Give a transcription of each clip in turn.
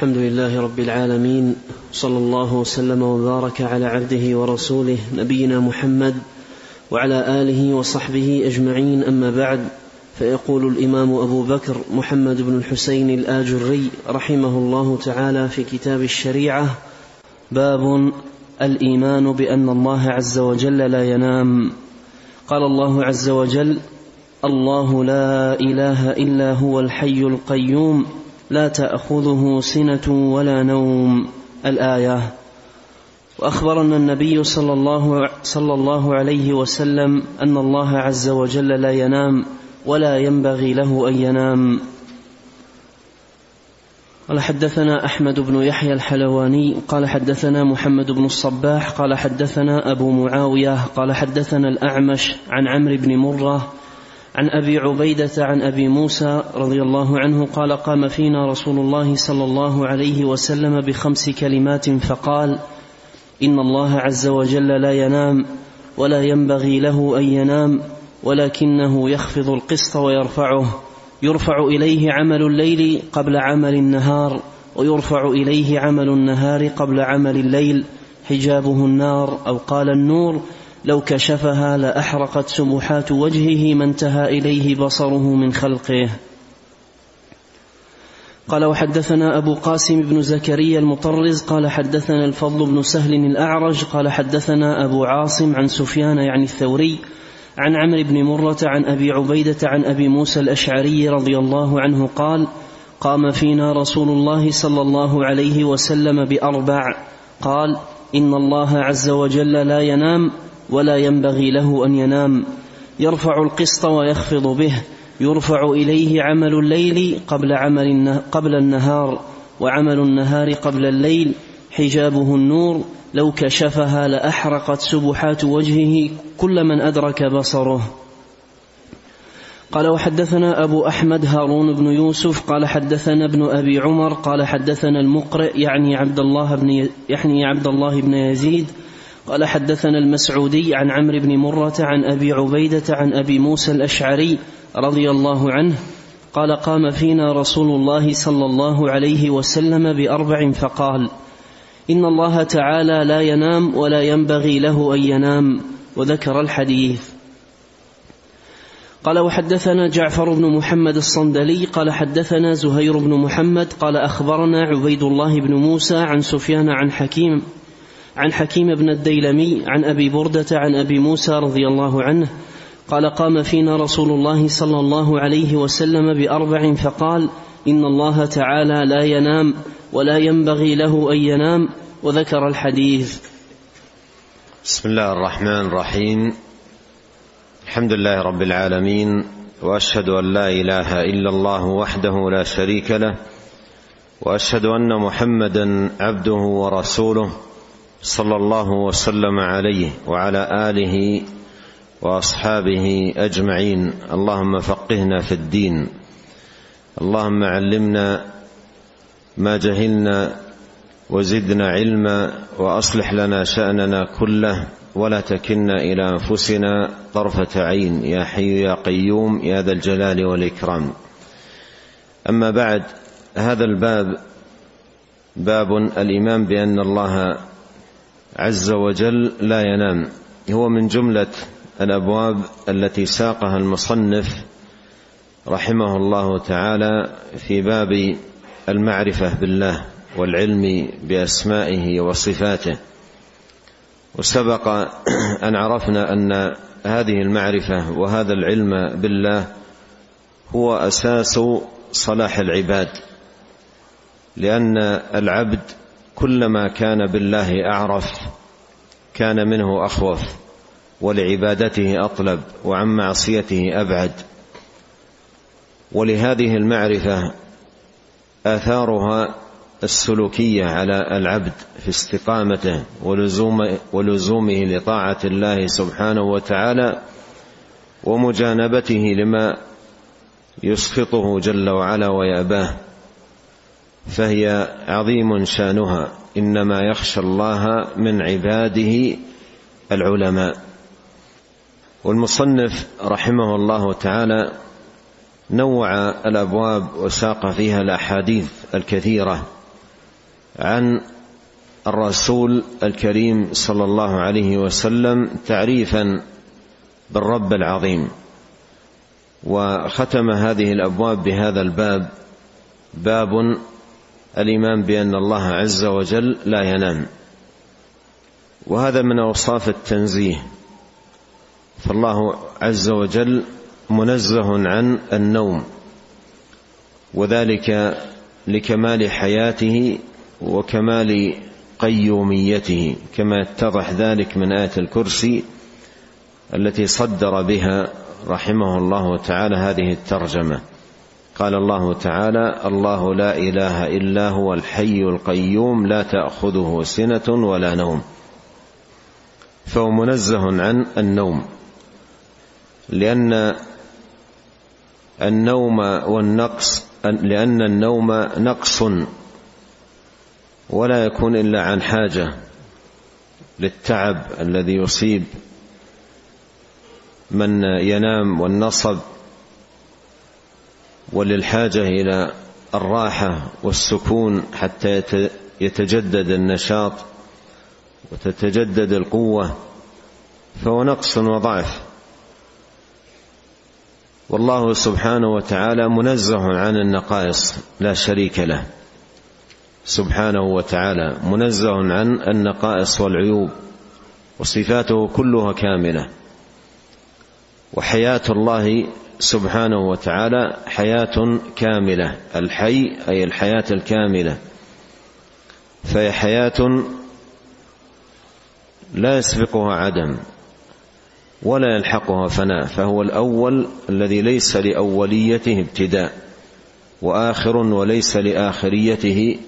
الحمد لله رب العالمين صلى الله وسلم وبارك على عبده ورسوله نبينا محمد وعلى آله وصحبه أجمعين أما بعد فيقول الإمام أبو بكر محمد بن الحسين الآجري رحمه الله تعالى في كتاب الشريعة باب الإيمان بأن الله عز وجل لا ينام. قال الله عز وجل الله لا إله إلا هو الحي القيوم. لا تأخذه سنة ولا نوم. الآية وأخبرنا النبي صلى الله صلى الله عليه وسلم أن الله عز وجل لا ينام ولا ينبغي له أن ينام. قال حدثنا أحمد بن يحيى الحلواني قال حدثنا محمد بن الصباح قال حدثنا أبو معاوية قال حدثنا الأعمش عن عمرو بن مرة عن أبي عبيدة عن أبي موسى رضي الله عنه قال قام فينا رسول الله صلى الله عليه وسلم بخمس كلمات فقال إن الله عز وجل لا ينام ولا ينبغي له أن ينام ولكنه يخفض القسط ويرفعه يرفع إليه عمل الليل قبل عمل النهار ويرفع إليه عمل النهار قبل عمل الليل حجابه النار أو قال النور لو كشفها لأحرقت سبحات وجهه ما انتهى إليه بصره من خلقه. قال وحدثنا أبو قاسم بن زكريا المطرز قال حدثنا الفضل بن سهل الأعرج قال حدثنا أبو عاصم عن سفيان يعني الثوري عن عمرو بن مرة عن أبي عبيدة عن أبي موسى الأشعري رضي الله عنه قال قام فينا رسول الله صلى الله عليه وسلم بأربع. قال إن الله عز وجل لا ينام ولا ينبغي له أن ينام. يرفع القسط ويخفض به. يرفع إليه عمل الليل قبل عمل قبل النهار وعمل النهار قبل الليل. حجابه النور. لو كشفها لأحرقت سبحات وجهه كل من أدرك بصره. قال وحدثنا أبو أحمد هارون بن يوسف. قال حدثنا ابن أبي عمر. قال حدثنا المقرئ يعني عبد الله بن يعني عبد الله بن يزيد. قال حدثنا المسعودي عن عمرو بن مرة عن أبي عبيدة عن أبي موسى الأشعري رضي الله عنه قال قام فينا رسول الله صلى الله عليه وسلم بأربع فقال إن الله تعالى لا ينام ولا ينبغي له أن ينام وذكر الحديث. قال وحدثنا جعفر بن محمد الصندلي قال حدثنا زهير بن محمد قال أخبرنا عبيد الله بن موسى عن سفيان عن حكيم عن حكيم بن الديلمي عن أبي بردة عن أبي موسى رضي الله عنه قال قام فينا رسول الله صلى الله عليه وسلم بأربع فقال إن الله تعالى لا ينام ولا ينبغي له أن ينام وذكر الحديث. بسم الله الرحمن الرحيم. الحمد لله رب العالمين وأشهد أن لا إله إلا الله وحده لا شريك له وأشهد أن محمدا عبده ورسوله. صلى الله وسلم عليه وعلى آله وأصحابه أجمعين. اللهم فقهنا في الدين. اللهم علمنا ما جهلنا وزدنا علما وأصلح لنا شأننا كله ولا تكلنا إلى أنفسنا طرفة عين. يا حي يا قيوم يا ذا الجلال والإكرام. أما بعد هذا الباب باب الإيمان بأن الله عز وجل لا ينام. هو من جملة الأبواب التي ساقها المصنف رحمه الله تعالى في باب المعرفة بالله والعلم بأسمائه وصفاته. وسبق أن عرفنا أن هذه المعرفة وهذا العلم بالله هو أساس صلاح العباد لأن العبد كلما كان بالله أعرف كان منه أخوف ولعبادته اطلب وعن معصيته أبعد. ولهذه المعرفة آثارها السلوكية على العبد في استقامته ولزوم ولزومه لطاعة الله سبحانه وتعالى ومجانبته لما يسخطه جل وعلا ويأباه. فهي عظيم شأنها. إنما يخشى الله من عباده العلماء. والمصنف رحمه الله تعالى نوع الأبواب وساق فيها الأحاديث الكثيرة عن الرسول الكريم صلى الله عليه وسلم تعريفا بالرب العظيم. وختم هذه الأبواب بهذا الباب باب الإيمان بأن الله عز وجل لا ينام. وهذا من أوصاف التنزيه. فالله عز وجل منزه عن النوم. وذلك لكمال حياته وكمال قيوميته كما يتضح ذلك من آية الكرسي التي صدر بها رحمه الله تعالى هذه الترجمة. قال الله تعالى الله لا إله إلا هو الحي القيوم لا تأخذه سنة ولا نوم. فهو منزه عن النوم. لأن النوم والنقص لأن النوم نقص ولا يكون إلا عن حاجة للتعب الذي يصيب من ينام والنصب. وللحاجة إلى الراحة والسكون حتى يتجدد النشاط وتتجدد القوة فهو نقص وضعف. والله سبحانه وتعالى منزه عن النقائص لا شريك له. سبحانه وتعالى منزه عن النقائص والعيوب وصفاته كلها كاملة. وحياة الله سبحانه وتعالى حياة كاملة الحي أي الحياة الكاملة. فهي حياة لا يسبقها عدم ولا يلحقها فناء فهو الأول الذي ليس لأوليته ابتداء وآخر وليس لآخريته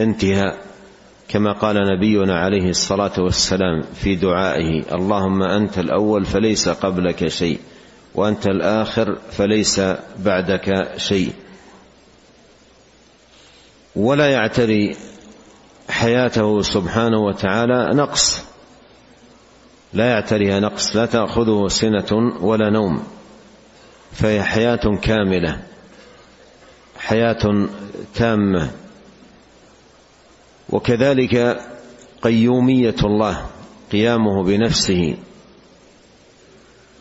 انتهاء كما قال نبينا عليه الصلاة والسلام في دعائه اللهم أنت الأول فليس قبلك شيء وأنت الآخر فليس بعدك شيء. ولا يعتري حياته سبحانه وتعالى نقص. لا يعتريها نقص لا تأخذه سنة ولا نوم. فهي حياة كاملة حياة تامة. وكذلك قيومية الله قيامه بنفسه.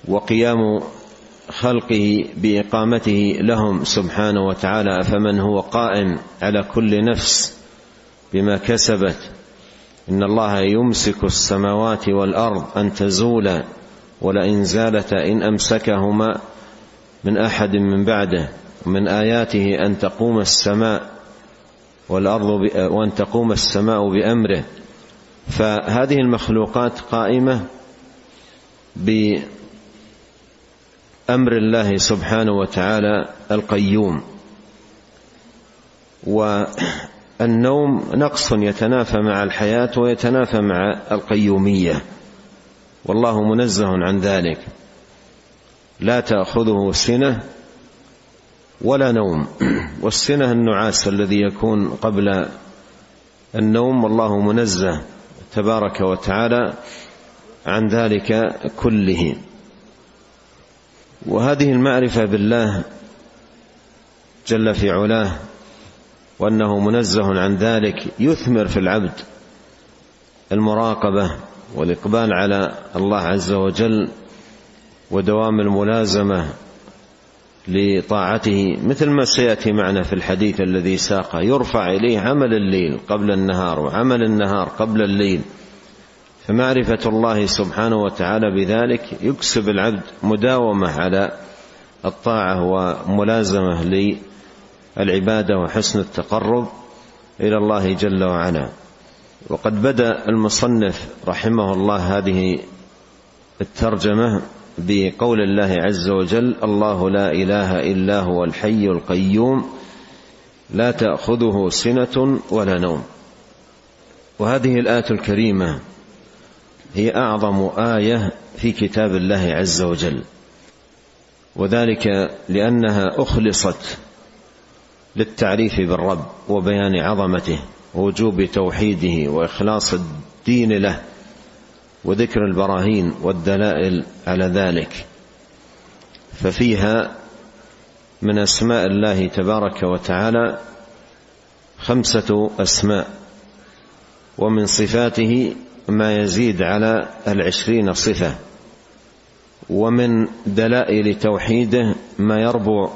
وقيام خلقه بإقامته لهم سبحانه وتعالى فمن هو قائم على كل نفس بما كسبت. إن الله يمسك السماوات والأرض أن تزولا ولئن زالتا إن أمسكهما من أحد من بعده. ومن آياته أن تقوم السماء والأرض وأن تقوم السماء بأمره. فهذه المخلوقات قائمة بامر الله سبحانه وتعالى القيوم. والنوم نقص يتنافى مع الحياة ويتنافى مع القيومية. والله منزه عن ذلك. لا تأخذه سنة ولا نوم. والسنة النعاس الذي يكون قبل النوم والله منزه تبارك وتعالى عن ذلك كله. وهذه المعرفة بالله جل في علاه وأنه منزه عن ذلك يثمر في العبد المراقبة والإقبال على الله عز وجل ودوام الملازمة لطاعته مثل ما سيأتي معنا في الحديث الذي ساقه يرفع إليه عمل الليل قبل النهار وعمل النهار قبل الليل. فمعرفة الله سبحانه وتعالى بذلك يكسب العبد مداومة على الطاعة وملازمة للعبادة وحسن التقرب إلى الله جل وعلا. وقد بدأ المصنف رحمه الله هذه الترجمة بقول الله عز وجل الله لا إله إلا هو الحي القيوم لا تأخذه سنة ولا نوم. وهذه الآية الكريمة هي أعظم آية في كتاب الله عز وجل. وذلك لأنها أخلصت للتعريف بالرب وبيان عظمته ووجوب توحيده وإخلاص الدين له وذكر البراهين والدلائل على ذلك. ففيها من أسماء الله تبارك وتعالى خمسة أسماء ومن صفاته ما يزيد على العشرين صفة. ومن دلائل توحيده ما يربو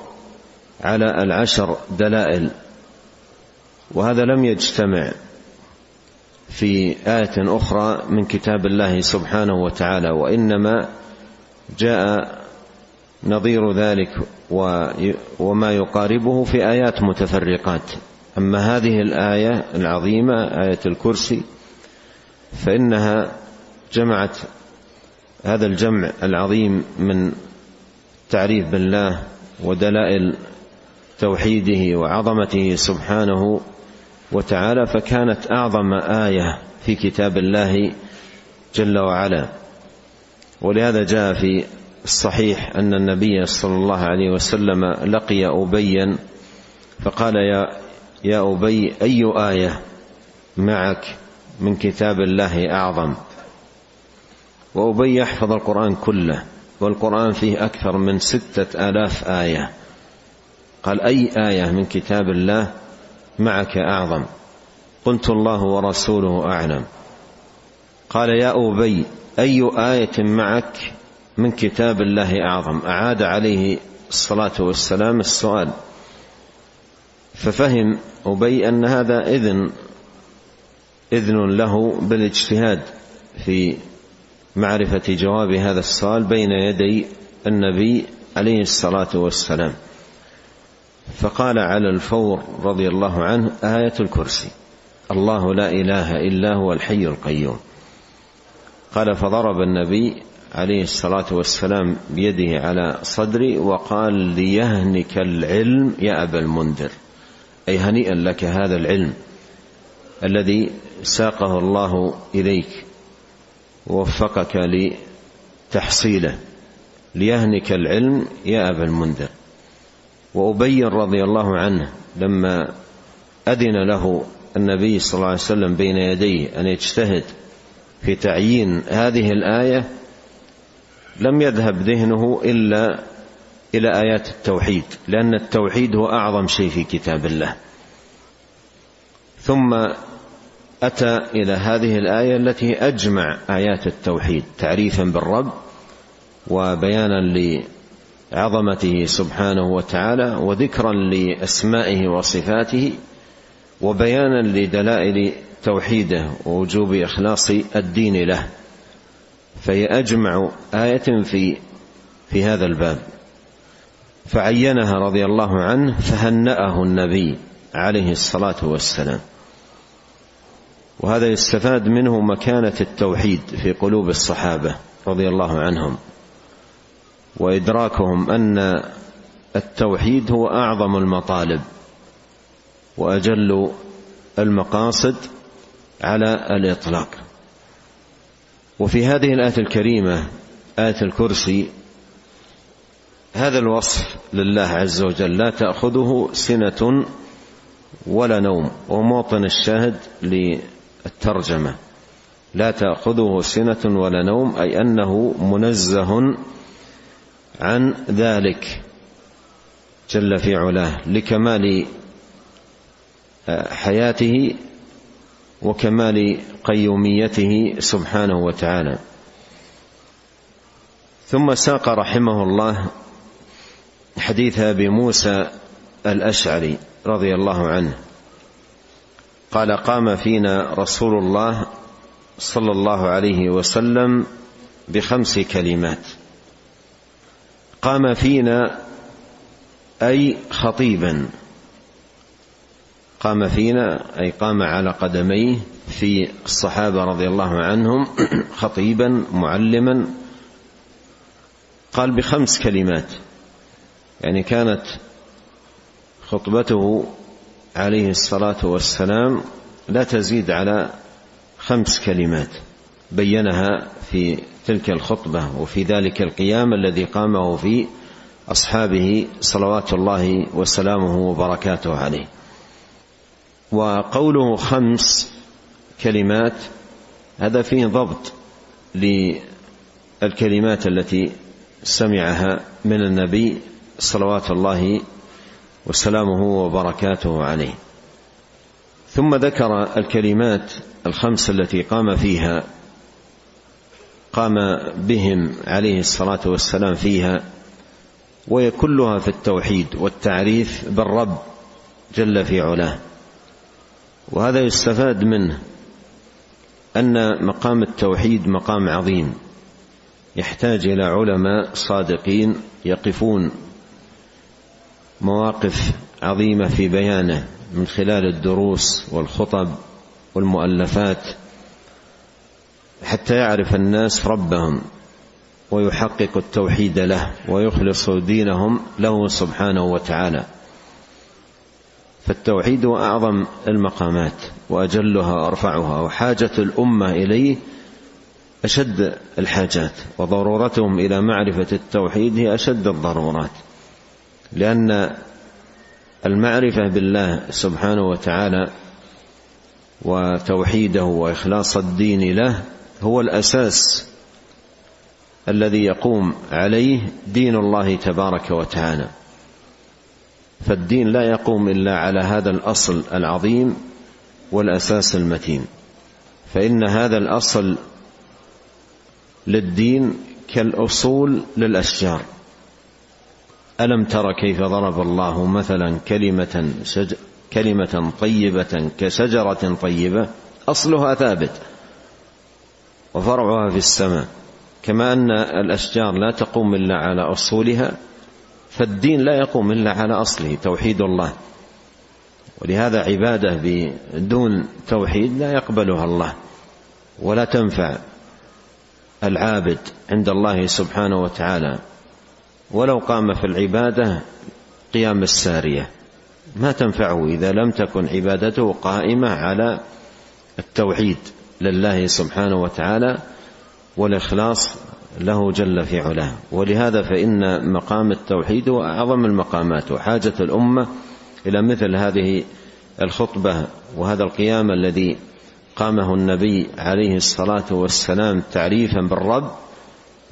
على العشر دلائل. وهذا لم يجتمع في آية أخرى من كتاب الله سبحانه وتعالى وإنما جاء نظير ذلك وما يقاربه في آيات متفرقات. أما هذه الآية العظيمة آية الكرسي فإنها جمعت هذا الجمع العظيم من تعريف بالله ودلائل توحيده وعظمته سبحانه وتعالى فكانت أعظم آية في كتاب الله جل وعلا. ولهذا جاء في الصحيح أن النبي صلى الله عليه وسلم لقي ابيا فقال يا يا أبي أي آية معك؟ من كتاب الله أعظم. وابي يحفظ القرآن كله والقرآن فيه أكثر من ستة آلاف آية. قال أي آية من كتاب الله معك أعظم؟ قلت الله ورسوله أعلم. قال يا أبي أي آية معك من كتاب الله أعظم؟ أعاد عليه الصلاة والسلام السؤال. ففهم أبي أن هذا إذن إذن له بالاجتهاد في معرفة جواب هذا السؤال بين يدي النبي عليه الصلاة والسلام. فقال على الفور رضي الله عنه آية الكرسي الله لا إله إلا هو الحي القيوم. قال فضرب النبي عليه الصلاة والسلام بيده على صدري وقال ليهنك العلم يا أبا المنذر. أي هنيئا لك هذا العلم. الذي ساقه الله إليك ووفقك لتحصيله ليهنك العلم يا أبا المنذر. وأبي رضي الله عنه لما أذن له النبي صلى الله عليه وسلم بين يديه أن يجتهد في تعيين هذه الآية لم يذهب ذهنه إلا إلى آيات التوحيد لأن التوحيد هو أعظم شيء في كتاب الله. ثم أتى إلى هذه الآية التي أجمع آيات التوحيد تعريفا بالرب وبيانا عظمته سبحانه وتعالى وذكرا لأسمائه وصفاته وبيانا لدلائل توحيده ووجوب إخلاص الدين له. فهي أجمع آية في في هذا الباب. فعينها رضي الله عنه فهنأه النبي عليه الصلاة والسلام. وهذا يستفاد منه مكانة التوحيد في قلوب الصحابة رضي الله عنهم. وإدراكهم أن التوحيد هو أعظم المطالب وأجل المقاصد على الإطلاق. وفي هذه الآية الكريمة آية الكرسي هذا الوصف لله عز وجل لا تأخذه سنة ولا نوم. وموطن الشاهد للترجمه لا تأخذه سنة ولا نوم أي أنه منزه عن ذلك. جل في علاه لكمال آه، حياته وكمال قيوميته سبحانه وتعالى. ثم ساق رحمه الله حديث أبي موسى الأشعري رضي الله عنه. قال قام فينا رسول الله صلى الله عليه وسلم بخمس كلمات. قام فينا أي خطيبا. قام فينا أي قام على قدميه في الصحابة رضي الله عنهم خطيبا معلما. قال بخمس كلمات. يعني كانت خطبته عليه الصلاة والسلام لا تزيد على خمس كلمات بينها في تلك الخطبة وفي ذلك القيام الذي قامه في أصحابه صلوات الله وسلامه وبركاته عليه. وقوله خمس كلمات هذا فيه ضبط للكلمات التي سمعها من النبي صلوات الله وسلامه وبركاته عليه. ثم ذكر الكلمات الخمس التي قام فيها قام بهم عليه الصلاة والسلام فيها وهي كلها في التوحيد والتعريف بالرب جل في علاه. وهذا يستفاد منه أن مقام التوحيد مقام عظيم يحتاج إلى علماء صادقين يقفون مواقف عظيمة في بيانه من خلال الدروس والخطب والمؤلفات حتى يعرف الناس ربهم ويحقق التوحيد له ويخلص دينهم له سبحانه وتعالى. فالتوحيد أعظم المقامات وأجلها وارفعها وحاجة الأمة إليه أشد الحاجات وضرورتهم إلى معرفة التوحيد هي أشد الضرورات. لأن المعرفة بالله سبحانه وتعالى وتوحيده وإخلاص الدين له هو الأساس الذي يقوم عليه دين الله تبارك وتعالى. فالدين لا يقوم إلا على هذا الأصل العظيم والأساس المتين. فإن هذا الأصل للدين كالأصول للأشجار. ألم تر كيف ضرب الله مثلا كلمة شج... كلمة طيبة كشجرة طيبة؟ أصلها ثابت وفرعها في السماء كما أن الأشجار لا تقوم إلا على أصولها فالدين لا يقوم إلا على أصله توحيد الله. ولهذا عبادة بدون توحيد لا يقبلها الله ولا تنفع العابد عند الله سبحانه وتعالى. ولو قام في العبادة قيام السارية. ما تنفعه إذا لم تكن عبادته قائمة على التوحيد لله سبحانه وتعالى والإخلاص له جل في علاه. ولهذا فإن مقام التوحيد هو أعظم المقامات وحاجة الأمة إلى مثل هذه الخطبة وهذا القيام الذي قامه النبي عليه الصلاة والسلام تعريفا بالرب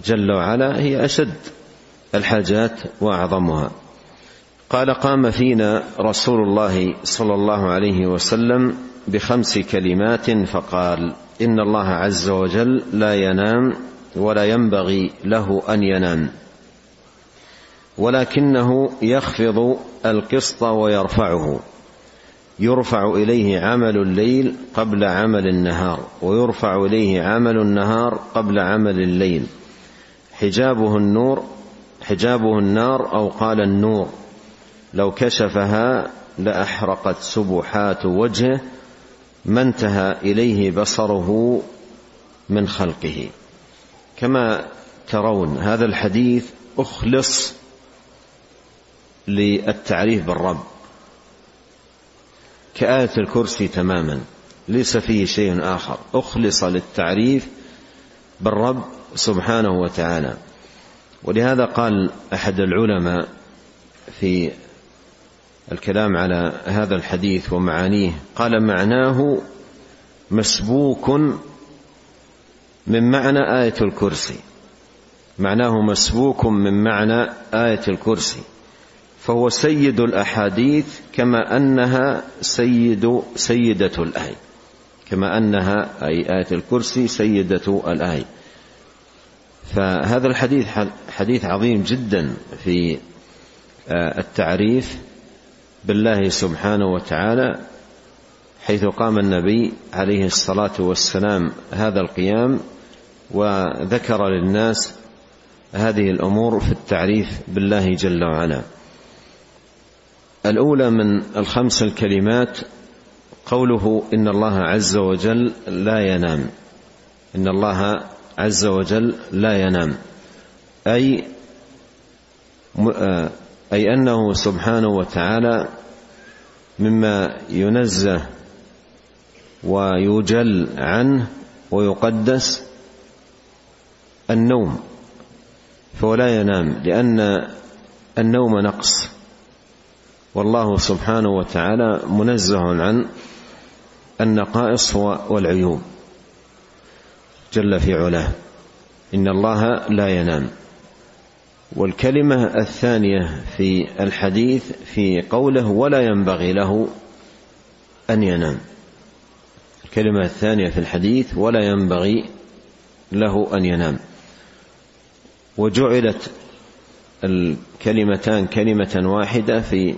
جل وعلا هي أشد الحاجات وأعظمها. قال قام فينا رسول الله صلى الله عليه وسلم بخمس كلمات فقال إن الله عز وجل لا ينام ولا ينبغي له أن ينام ولكنه يخفض القسط ويرفعه يرفع إليه عمل الليل قبل عمل النهار ويرفع إليه عمل النهار قبل عمل الليل حجابه النور حجابه النار أو قال النور. لو كشفها لأحرقت سبحات وجهه ما انتهى إليه بصره من خلقه. كما ترون هذا الحديث أخلص للتعريف بالرب. كآية الكرسي تماما ليس فيه شيء آخر. أخلص للتعريف بالرب سبحانه وتعالى. ولهذا قال أحد العلماء في الكلام على هذا الحديث ومعانيه قال معناه مسبوك من معنى آية الكرسي. معناه مسبوك من معنى آية الكرسي. فهو سيد الأحاديث كما أنها سيد سيدة الآية كما أنها أي آية الكرسي سيدة الآية فهذا الحديث حديث عظيم جدا في آه، التعريف بالله سبحانه وتعالى حيث قام النبي عليه الصلاة والسلام هذا القيام وذكر للناس هذه الأمور في التعريف بالله جل وعلا. الأولى من الخمس الكلمات قوله إن الله عز وجل لا ينام إن الله عز وجل لا ينام. أي آه، أي أنه سبحانه وتعالى مما ينزه ويجل عنه ويقدس النوم فهو لا ينام لأن النوم نقص. والله سبحانه وتعالى منزه عن النقائص والعيوب. جل في علاه. إن الله لا ينام. والكلمة الثانية في الحديث في قوله ولا ينبغي له أن ينام. الكلمة الثانية في الحديث ولا ينبغي له أن ينام. وجعلت الكلمتان كلمة واحدة في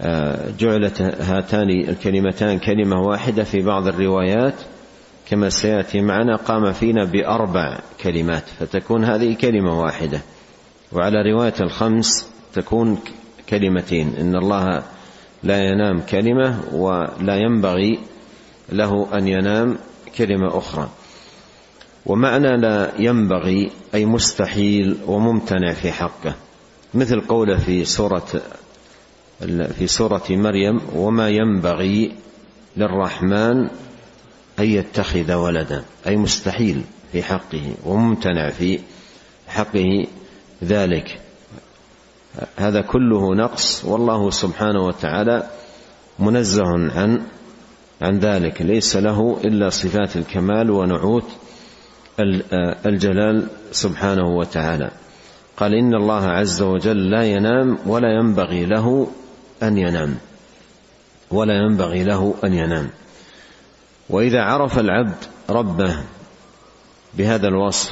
آه، جعلت هاتان الكلمتان كلمة واحدة في بعض الروايات. كما سيأتي معنا قام فينا بأربع كلمات فتكون هذه كلمة واحدة. وعلى رواية الخمس تكون كلمتين. إن الله لا ينام كلمة ولا ينبغي له أن ينام كلمة أخرى. ومعنى لا ينبغي أي مستحيل وممتنع في حقه. مثل قوله في سورة في سورة مريم وما ينبغي للرحمن أن يتخذ ولدا أي مستحيل في حقه وممتنع في حقه ذلك. هذا كله نقص والله سبحانه وتعالى منزه عن عن ذلك. ليس له إلا صفات الكمال ونعوت الجلال سبحانه وتعالى. قال إن الله عز وجل لا ينام ولا ينبغي له أن ينام. ولا ينبغي له أن ينام. وإذا عرف العبد ربه بهذا الوصف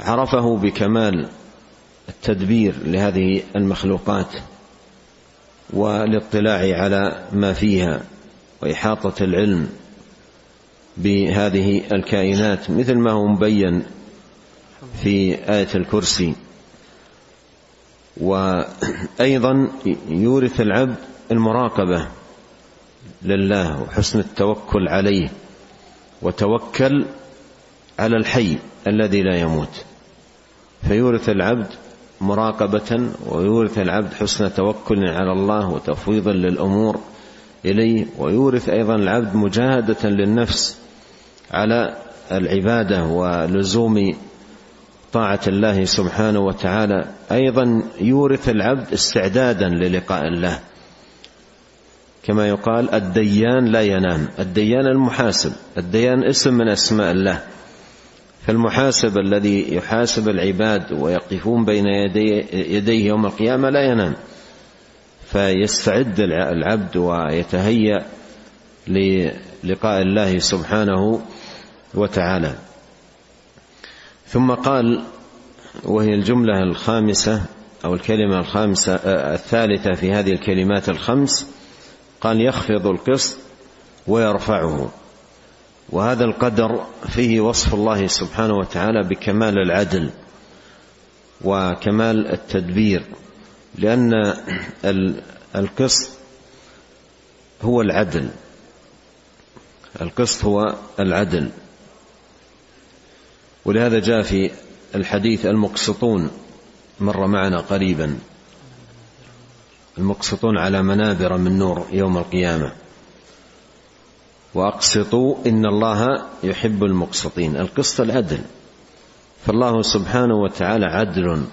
عرفه بكمال التدبير لهذه المخلوقات والاطلاع على ما فيها وإحاطة العلم بهذه الكائنات مثل ما هو مبين في آية الكرسي. وأيضا يورث العبد المراقبة لله وحسن التوكل عليه وتوكل على الحي الذي لا يموت. فيورث العبد مراقبة ويورث العبد حسن توكل على الله وتفويضا للأمور إليه ويورث أيضا العبد مجاهدة للنفس على العبادة ولزوم طاعة الله سبحانه وتعالى. أيضا يورث العبد استعدادا للقاء الله. كما يقال الديان لا ينام الديان المحاسب الديان اسم من أسماء الله. فالمحاسب الذي يحاسب العباد ويقفون بين يدي يديه يوم القيامة لا ينام. فيستعد العبد ويتهيأ للقاء الله سبحانه وتعالى. ثم قال وهي الجملة الخامسة أو الكلمة الخامسة الثالثة في هذه الكلمات الخمس. قال يخفض القسط ويرفعه. وهذا القدر فيه وصف الله سبحانه وتعالى بكمال العدل وكمال التدبير لأن القسط هو العدل. القسط هو العدل. ولهذا جاء في الحديث المقسطون مر معنا قريبا. المقسطون على منابر من نور يوم القيامة. وأقسطوا إن الله يحب المقسطين. القسط العدل. فالله سبحانه وتعالى عدل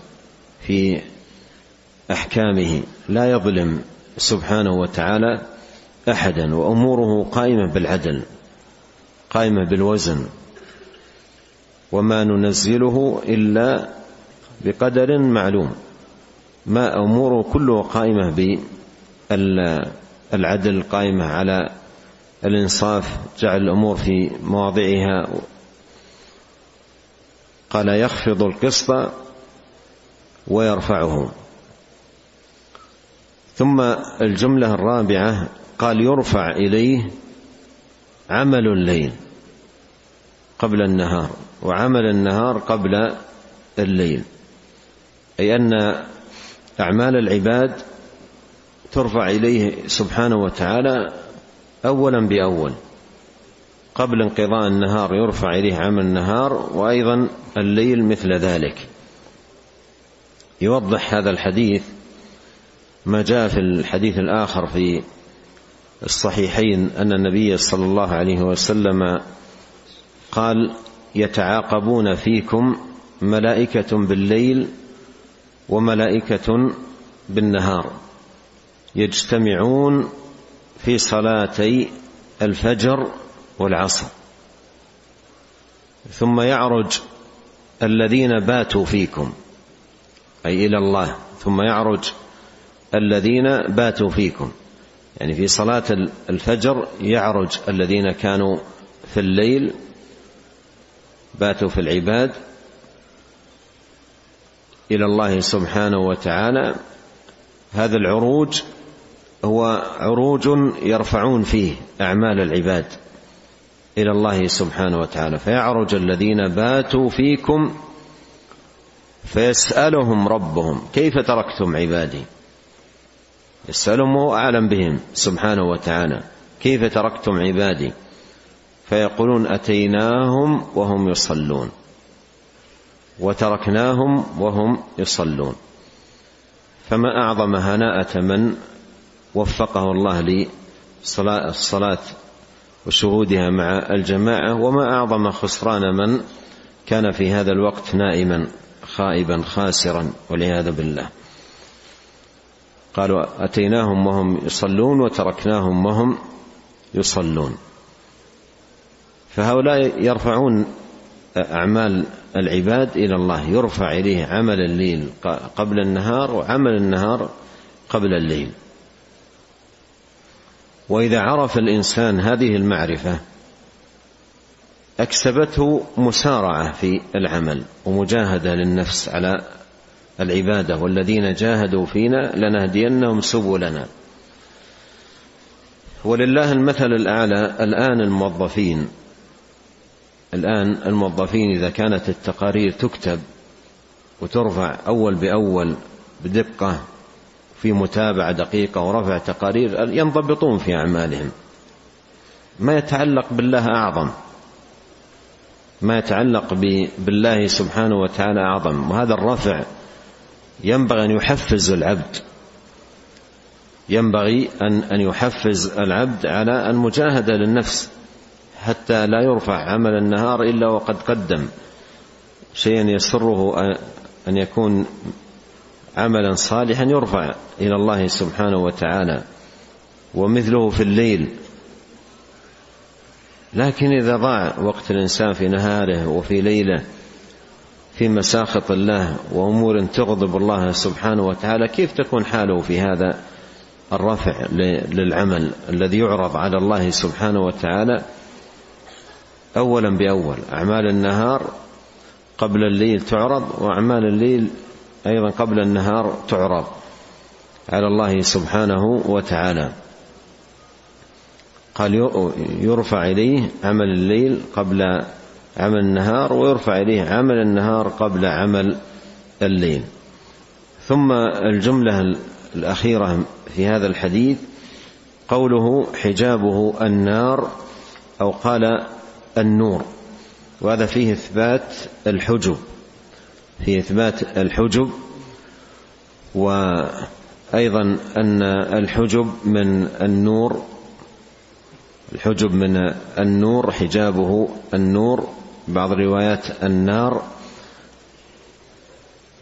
في أحكامه. لا يظلم سبحانه وتعالى أحدا وأموره قائمة بالعدل قائمة بالوزن. وما ننزله إلا بقدر معلوم. ما اموره كله قائمة بالعدل قائمة على الإنصاف جعل الأمور في مواضعها. قال يخفض القسط ويرفعه. ثم الجملة الرابعة قال يرفع إليه عمل الليل قبل النهار وعمل النهار قبل الليل. أي أن أعمال العباد ترفع إليه سبحانه وتعالى اولا بأول قبل انقضاء النهار يرفع إليه عمل النهار وأيضا الليل مثل ذلك. يوضح هذا الحديث ما جاء في الحديث الآخر في الصحيحين أن النبي صلى الله عليه وسلم قال يتعاقبون فيكم ملائكة بالليل وملائكة بالنهار يجتمعون في صلاتي الفجر والعصر. ثم يعرج الذين باتوا فيكم أي إلى الله. ثم يعرج الذين باتوا فيكم. يعني في صلاة الفجر يعرج الذين كانوا في الليل باتوا في العباد إلى الله سبحانه وتعالى. هذا العروج هو عروج يرفعون فيه أعمال العباد إلى الله سبحانه وتعالى. فيعرج الذين باتوا فيكم فيسألهم ربهم كيف تركتم عبادي؟ يسألهم وهو أعلم بهم سبحانه وتعالى. كيف تركتم عبادي؟ فيقولون أتيناهم وهم يصلون. وتركناهم وهم يصلون. فما أعظم هناءة من وفقه الله للصلاة وشهودها مع الجماعة وما أعظم خسران من كان في هذا الوقت نائما خائبا خاسرا والعياذ بالله. قالوا أتيناهم وهم يصلون وتركناهم وهم يصلون. فهؤلاء يرفعون أعمال العباد إلى الله يرفع إليه عمل الليل قبل النهار وعمل النهار قبل الليل. وإذا عرف الإنسان هذه المعرفة أكسبته مسارعة في العمل ومجاهدة للنفس على العبادة والذين جاهدوا فينا لنهدينهم سبلنا. ولله المثل الأعلى الآن الموظفين الآن الموظفين إذا كانت التقارير تكتب وترفع أول بأول بدقة في متابعة دقيقة ورفع تقارير ينضبطون في أعمالهم. ما يتعلق بالله أعظم. ما يتعلق بالله سبحانه وتعالى أعظم. وهذا الرفع ينبغي أن يحفز العبد. ينبغي أن أن يحفز العبد على المجاهدة للنفس. حتى لا يرفع عمل النهار إلا وقد قدم. شيئا يسره أن يكون عملا صالحا يرفع إلى الله سبحانه وتعالى. ومثله في الليل. لكن إذا ضاع وقت الإنسان في نهاره وفي ليله في مساخط الله وأمور تغضب الله سبحانه وتعالى كيف تكون حاله في هذا الرفع للعمل الذي يعرض على الله سبحانه وتعالى؟ أولا بأول. أعمال النهار قبل الليل تعرض وأعمال الليل أيضا قبل النهار تعرض. على الله سبحانه وتعالى. قال يرفع إليه عمل الليل قبل عمل النهار ويرفع إليه عمل النهار قبل عمل الليل. ثم الجملة الأخيرة في هذا الحديث قوله حجابه النار أو قال النور. وهذا فيه إثبات الحجب. في إثبات الحجب وأيضا أن الحجب من النور الحجب من النور حجابه النور. بعض الروايات النار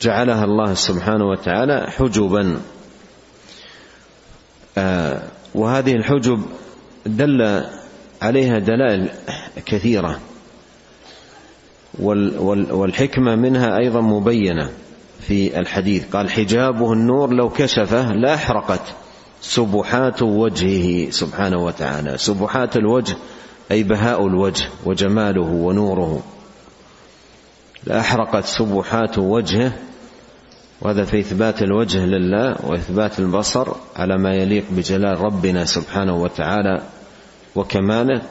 جعلها الله سبحانه وتعالى حجبا. آه وهذه الحجب دل عليها دلائل كثيرة. والحكمة منها أيضا مبينة في الحديث. قال حجابه النور لو كشفه لاحرقت سبحات وجهه سبحانه وتعالى. سبحات الوجه أي بهاء الوجه وجماله ونوره. لاحرقت سبحات وجهه. وهذا في إثبات الوجه لله وإثبات البصر على ما يليق بجلال ربنا سبحانه وتعالى. وكماله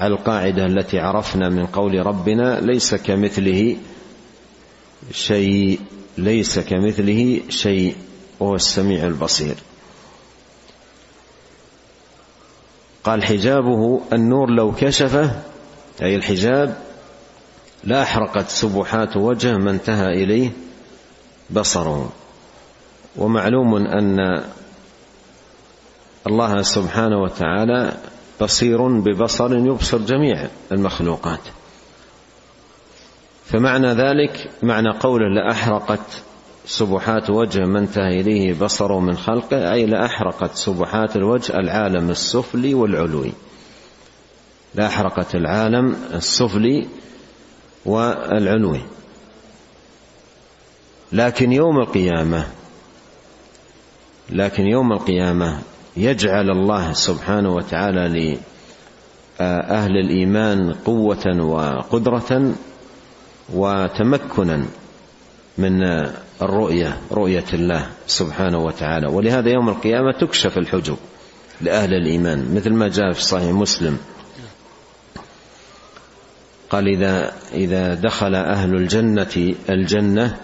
على القاعدة التي عرفنا من قول ربنا ليس كمثله شيء ليس كمثله شيء وهو السميع البصير. قال حجابه النور لو كشفه أي الحجاب لأحرقت سبحات وجه ما انتهى إليه بصره. ومعلوم أن الله سبحانه وتعالى بصير ببصر يبصر جميع المخلوقات. فمعنى ذلك معنى قوله لأحرقت سبحات وجه من انتهى إليه بصره من خلقه أي لأحرقت سبحات الوجه العالم السفلي والعلوي. لأحرقت العالم السفلي والعلوي. لكن يوم القيامة لكن يوم القيامة يجعل الله سبحانه وتعالى لأهل الإيمان قوة وقدرة وتمكنا من الرؤية رؤية الله سبحانه وتعالى. ولهذا يوم القيامة تكشف الحجب لأهل الإيمان مثل ما جاء في صحيح مسلم. قال إذا إذا دخل أهل الجنة الجنة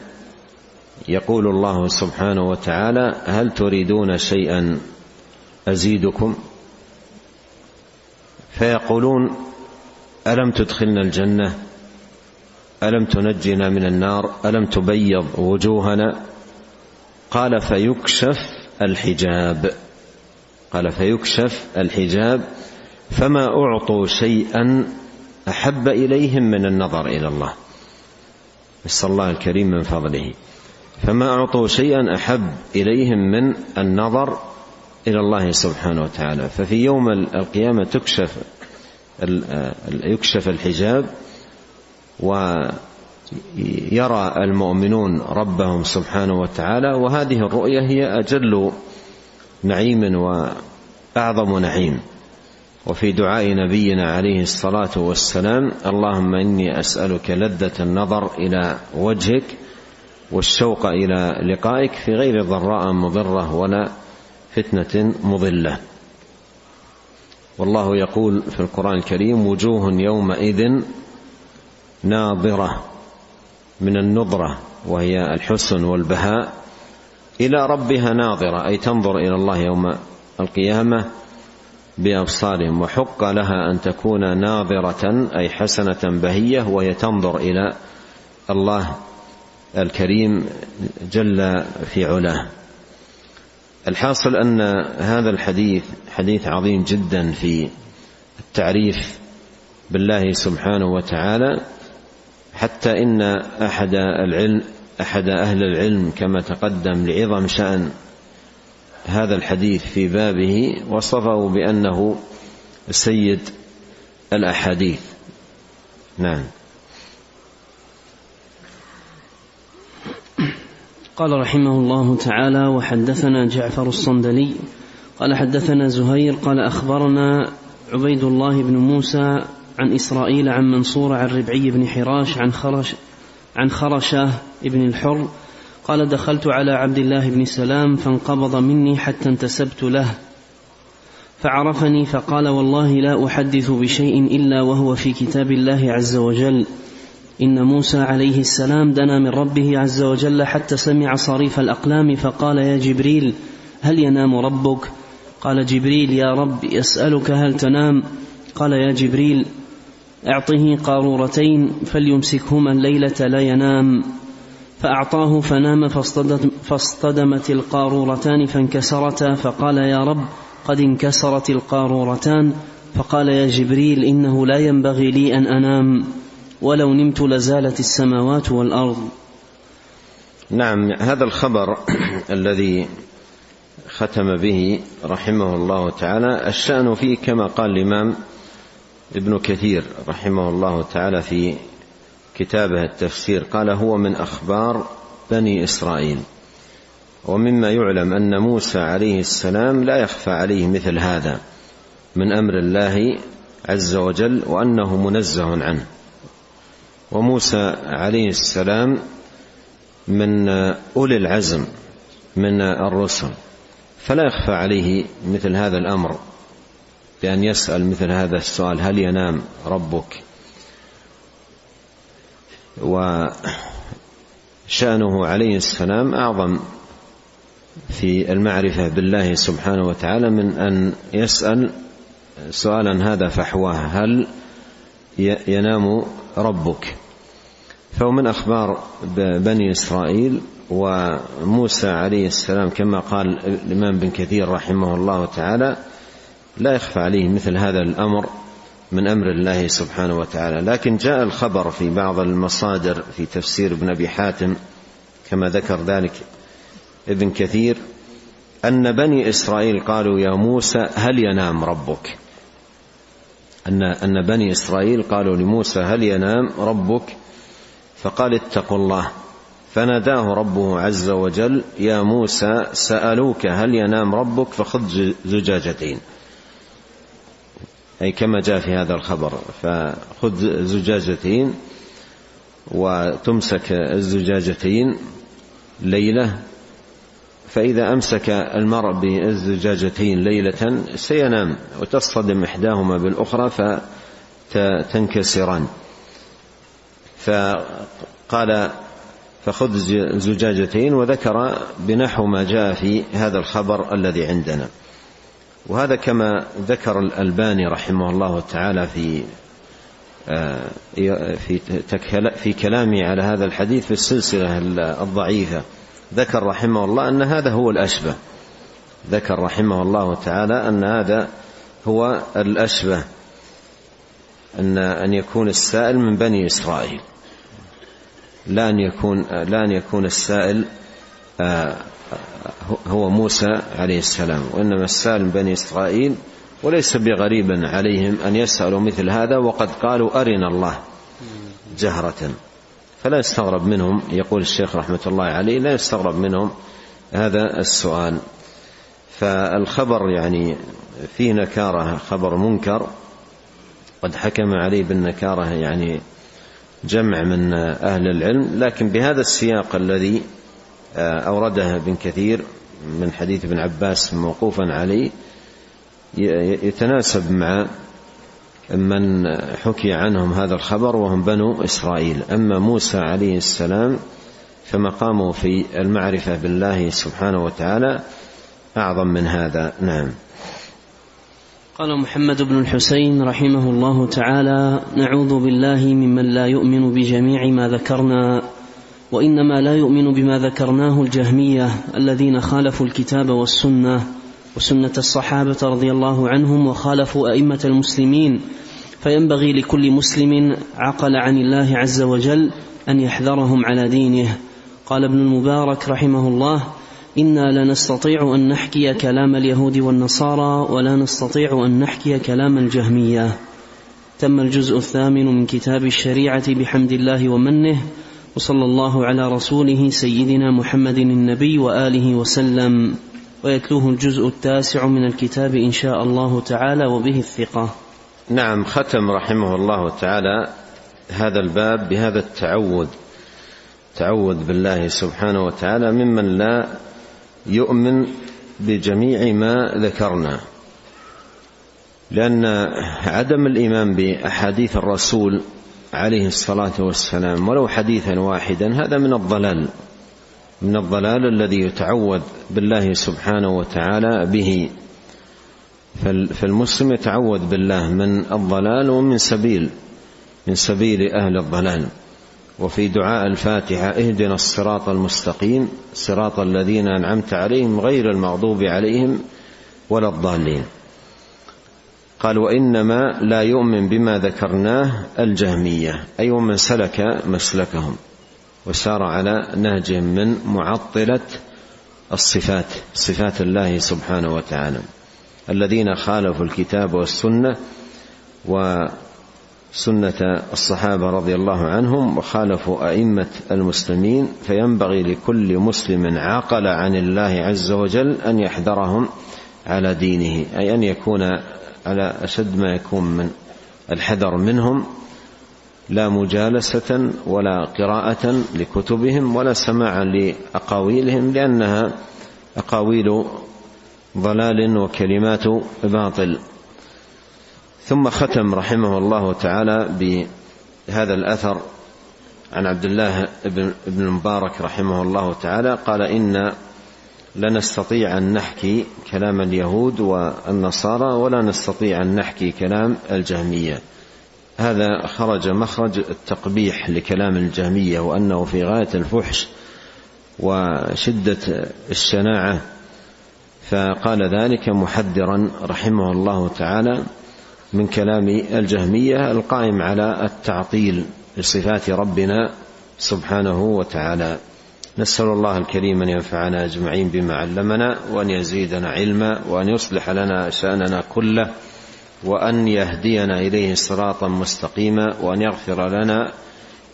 يقول الله سبحانه وتعالى هل تريدون شيئا أزيدكم. فيقولون ألم تدخلنا الجنة؟ ألم تنجنا من النار؟ ألم تبيض وجوهنا؟ قال فيكشف الحجاب. قال فيكشف الحجاب فما أعطوا شيئا أحب إليهم من النظر إلى الله. نسأل الله الكريم من فضله. فما أعطوا شيئا أحب إليهم من النظر إلى الله سبحانه وتعالى. ففي يوم القيامة تكشف يكشف الحجاب ويرى المؤمنون ربهم سبحانه وتعالى وهذه الرؤية هي أجل نعيم وأعظم نعيم. وفي دعاء نبينا عليه الصلاة والسلام اللهم إني أسألك لذة النظر إلى وجهك والشوق إلى لقائك في غير ضراء مضرة ولا فتنة مضلة. والله يقول في القرآن الكريم وجوه يومئذ ناظرة من النظرة وهي الحسن والبهاء إلى ربها ناظرة. أي تنظر إلى الله يوم القيامة بأبصارهم. وحق لها أن تكون ناظرة أي حسنة بهية وهي تنظر إلى الله الكريم جل في علاه. الحاصل أن هذا الحديث حديث عظيم جدا في التعريف بالله سبحانه وتعالى حتى إن أحد العلم أحد أهل العلم كما تقدم لعظم شأن هذا الحديث في بابه وصفه بأنه سيد الأحاديث. نعم. قال رحمه الله تعالى وحدثنا جعفر الصندلي قال حدثنا زهير قال أخبرنا عبيد الله بن موسى عن إسرائيل عن منصور عن ربعي بن حراش عن خرش عن خرشة بن الحر قال دخلت على عبد الله بن سلام فانقبض مني حتى انتسبت له فعرفني فقال والله لا أحدث بشيء إلا وهو في كتاب الله عز وجل إن موسى عليه السلام دنا من ربه عز وجل حتى سمع صريف الأقلام فقال يا جبريل هل ينام ربك؟ قال جبريل يا رب يسألك هل تنام؟ قال يا جبريل أعطه قارورتين فليمسكهما الليلة لا ينام. فأعطاه فنام فاصطدمت القارورتان فانكسرتا فقال يا رب قد انكسرت القارورتان. فقال يا جبريل إنه لا ينبغي لي أن أنام. ولو نمت لزالت السماوات والأرض. نعم هذا الخبر الذي ختم به رحمه الله تعالى الشأن فيه كما قال الإمام ابن كثير رحمه الله تعالى في كتابه التفسير. قال هو من أخبار بني إسرائيل. ومما يعلم أن موسى عليه السلام لا يخفى عليه مثل هذا من أمر الله عز وجل وأنه منزه عنه. وموسى عليه السلام من أولي العزم من الرسل. فلا يخفى عليه مثل هذا الأمر بأن يسأل مثل هذا السؤال هل ينام ربك؟ وشأنه عليه السلام أعظم في المعرفة بالله سبحانه وتعالى من أن يسأل سؤالا هذا فحواه هل ينام ربك؟ فهو من أخبار بني إسرائيل وموسى عليه السلام كما قال الإمام بن كثير رحمه الله تعالى لا يخفى عليه مثل هذا الأمر من أمر الله سبحانه وتعالى. لكن جاء الخبر في بعض المصادر في تفسير ابن أبي حاتم كما ذكر ذلك ابن كثير أن بني إسرائيل قالوا يا موسى هل ينام ربك؟ أن أن بني إسرائيل قالوا لموسى هل ينام ربك؟ فقال اتقوا الله. فناداه ربه عز وجل يا موسى سألوك هل ينام ربك؟ فخذ زجاجتين. أي كما جاء في هذا الخبر فخذ زجاجتين وتمسك الزجاجتين ليلة. فإذا أمسك المرء بالزجاجتين ليلة سينام وتصطدم إحداهما بالأخرى فتنكسران. فقال فخذ زجاجتين وذكر بنحو ما جاء في هذا الخبر الذي عندنا. وهذا كما ذكر الألباني رحمه الله تعالى في آه، في في كلامه على هذا الحديث في السلسلة الضعيفة. ذكر رحمه الله أن هذا هو الأشبه. ذكر رحمه الله تعالى أن هذا هو الأشبه أن أن يكون السائل من بني إسرائيل. لا أن يكون لا أن يكون السائل آه، هو موسى عليه السلام وإنما السائل بني إسرائيل وليس بغريب عليهم أن يسألوا مثل هذا وقد قالوا أرنا الله جهرة. فلا يستغرب منهم يقول الشيخ رحمة الله عليه لا يستغرب منهم هذا السؤال. فالخبر يعني فيه نكارة خبر منكر قد حكم عليه بالنكارة يعني جمع من أهل العلم لكن بهذا السياق الذي آه، أورده ابن كثير من حديث ابن عباس موقوفا عليه يتناسب مع من حكي عنهم هذا الخبر وهم بنو إسرائيل. أما موسى عليه السلام فمقامه في المعرفة بالله سبحانه وتعالى أعظم من هذا. نعم. قال محمد بن الحسين رحمه الله تعالى نعوذ بالله ممن لا يؤمن بجميع ما ذكرنا وإنما لا يؤمن بما ذكرناه الجهمية الذين خالفوا الكتاب والسنة وسنة الصحابة رضي الله عنهم وخالفوا أئمة المسلمين فينبغي لكل مسلم عقل عن الله عز وجل أن يحذرهم على دينه. قال ابن المبارك رحمه الله إنا لا نستطيع أن نحكي كلام اليهود والنصارى ولا نستطيع أن نحكي كلام الجهمية. تم الجزء الثامن من كتاب الشريعة بحمد الله ومنه وصلى الله على رسوله سيدنا محمد النبي وآله وسلم. ويتلوه الجزء التاسع من الكتاب إن شاء الله تعالى وبه الثقة. نعم ختم رحمه الله تعالى هذا الباب بهذا التعود تعوذ بالله سبحانه وتعالى ممن لا يؤمن بجميع ما ذكرنا. لأن عدم الإيمان بأحاديث الرسول عليه الصلاة والسلام ولو حديثا واحدا هذا من الضلال. من الضلال الذي يتعوذ بالله سبحانه وتعالى به. فالمسلم يتعوذ بالله من الضلال ومن سبيل من سبيل أهل الضلال. وفي دعاء الفاتحة اهدنا الصراط المستقيم صراط الذين أنعمت عليهم غير المغضوب عليهم ولا الضالين. قال وإنما لا يؤمن بما ذكرناه الجهمية أي ومن سلك مسلكهم وسار على نهج من معطلة الصفات صفات الله سبحانه وتعالى. الذين خالفوا الكتاب والسنة وسنه الصحابة رضي الله عنهم وخالفوا أئمة المسلمين فينبغي لكل مسلم عقل عن الله عز وجل أن يحذرهم على دينه أي أن يكون على أشد ما يكون من الحذر منهم لا مجالسة ولا قراءة لكتبهم ولا سماعا لأقاويلهم لأنها أقاويل ضلال وكلمات باطل. ثم ختم رحمه الله تعالى بهذا الأثر عن عبد الله بن المبارك رحمه الله تعالى قال إن لا نستطيع أن نحكي كلام اليهود والنصارى ولا نستطيع أن نحكي كلام الجهمية. هذا خرج مخرج التقبيح لكلام الجهمية وأنه في غاية الفحش وشدة الشناعة. فقال ذلك محذرا رحمه الله تعالى من كلام الجهمية القائم على التعطيل لصفات ربنا سبحانه وتعالى. نسأل الله الكريم أن ينفعنا أجمعين بما علمنا وأن يزيدنا علما وأن يصلح لنا شأننا كله وأن يهدينا إليه صراطا مستقيما وأن يغفر لنا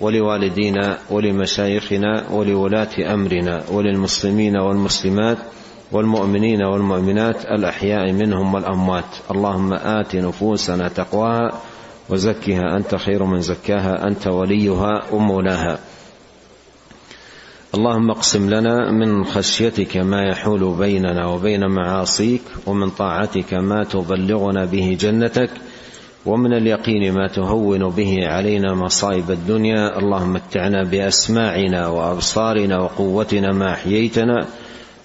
ولوالدينا ولمشايخنا ولولاة أمرنا وللمسلمين والمسلمات والمؤمنين والمؤمنات الأحياء منهم والأموات. اللهم آت نفوسنا تقواها وزكها أنت خير من زكاها أنت وليها ومولاها. اللهم اقسم لنا من خشيتك ما يحول بيننا وبين معاصيك ومن طاعتك ما تبلغنا به جنتك ومن اليقين ما تهون به علينا مصائب الدنيا. اللهم متعنا بأسماعنا وأبصارنا وقوتنا ما أحييتنا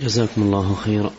جزاكم الله خيرا.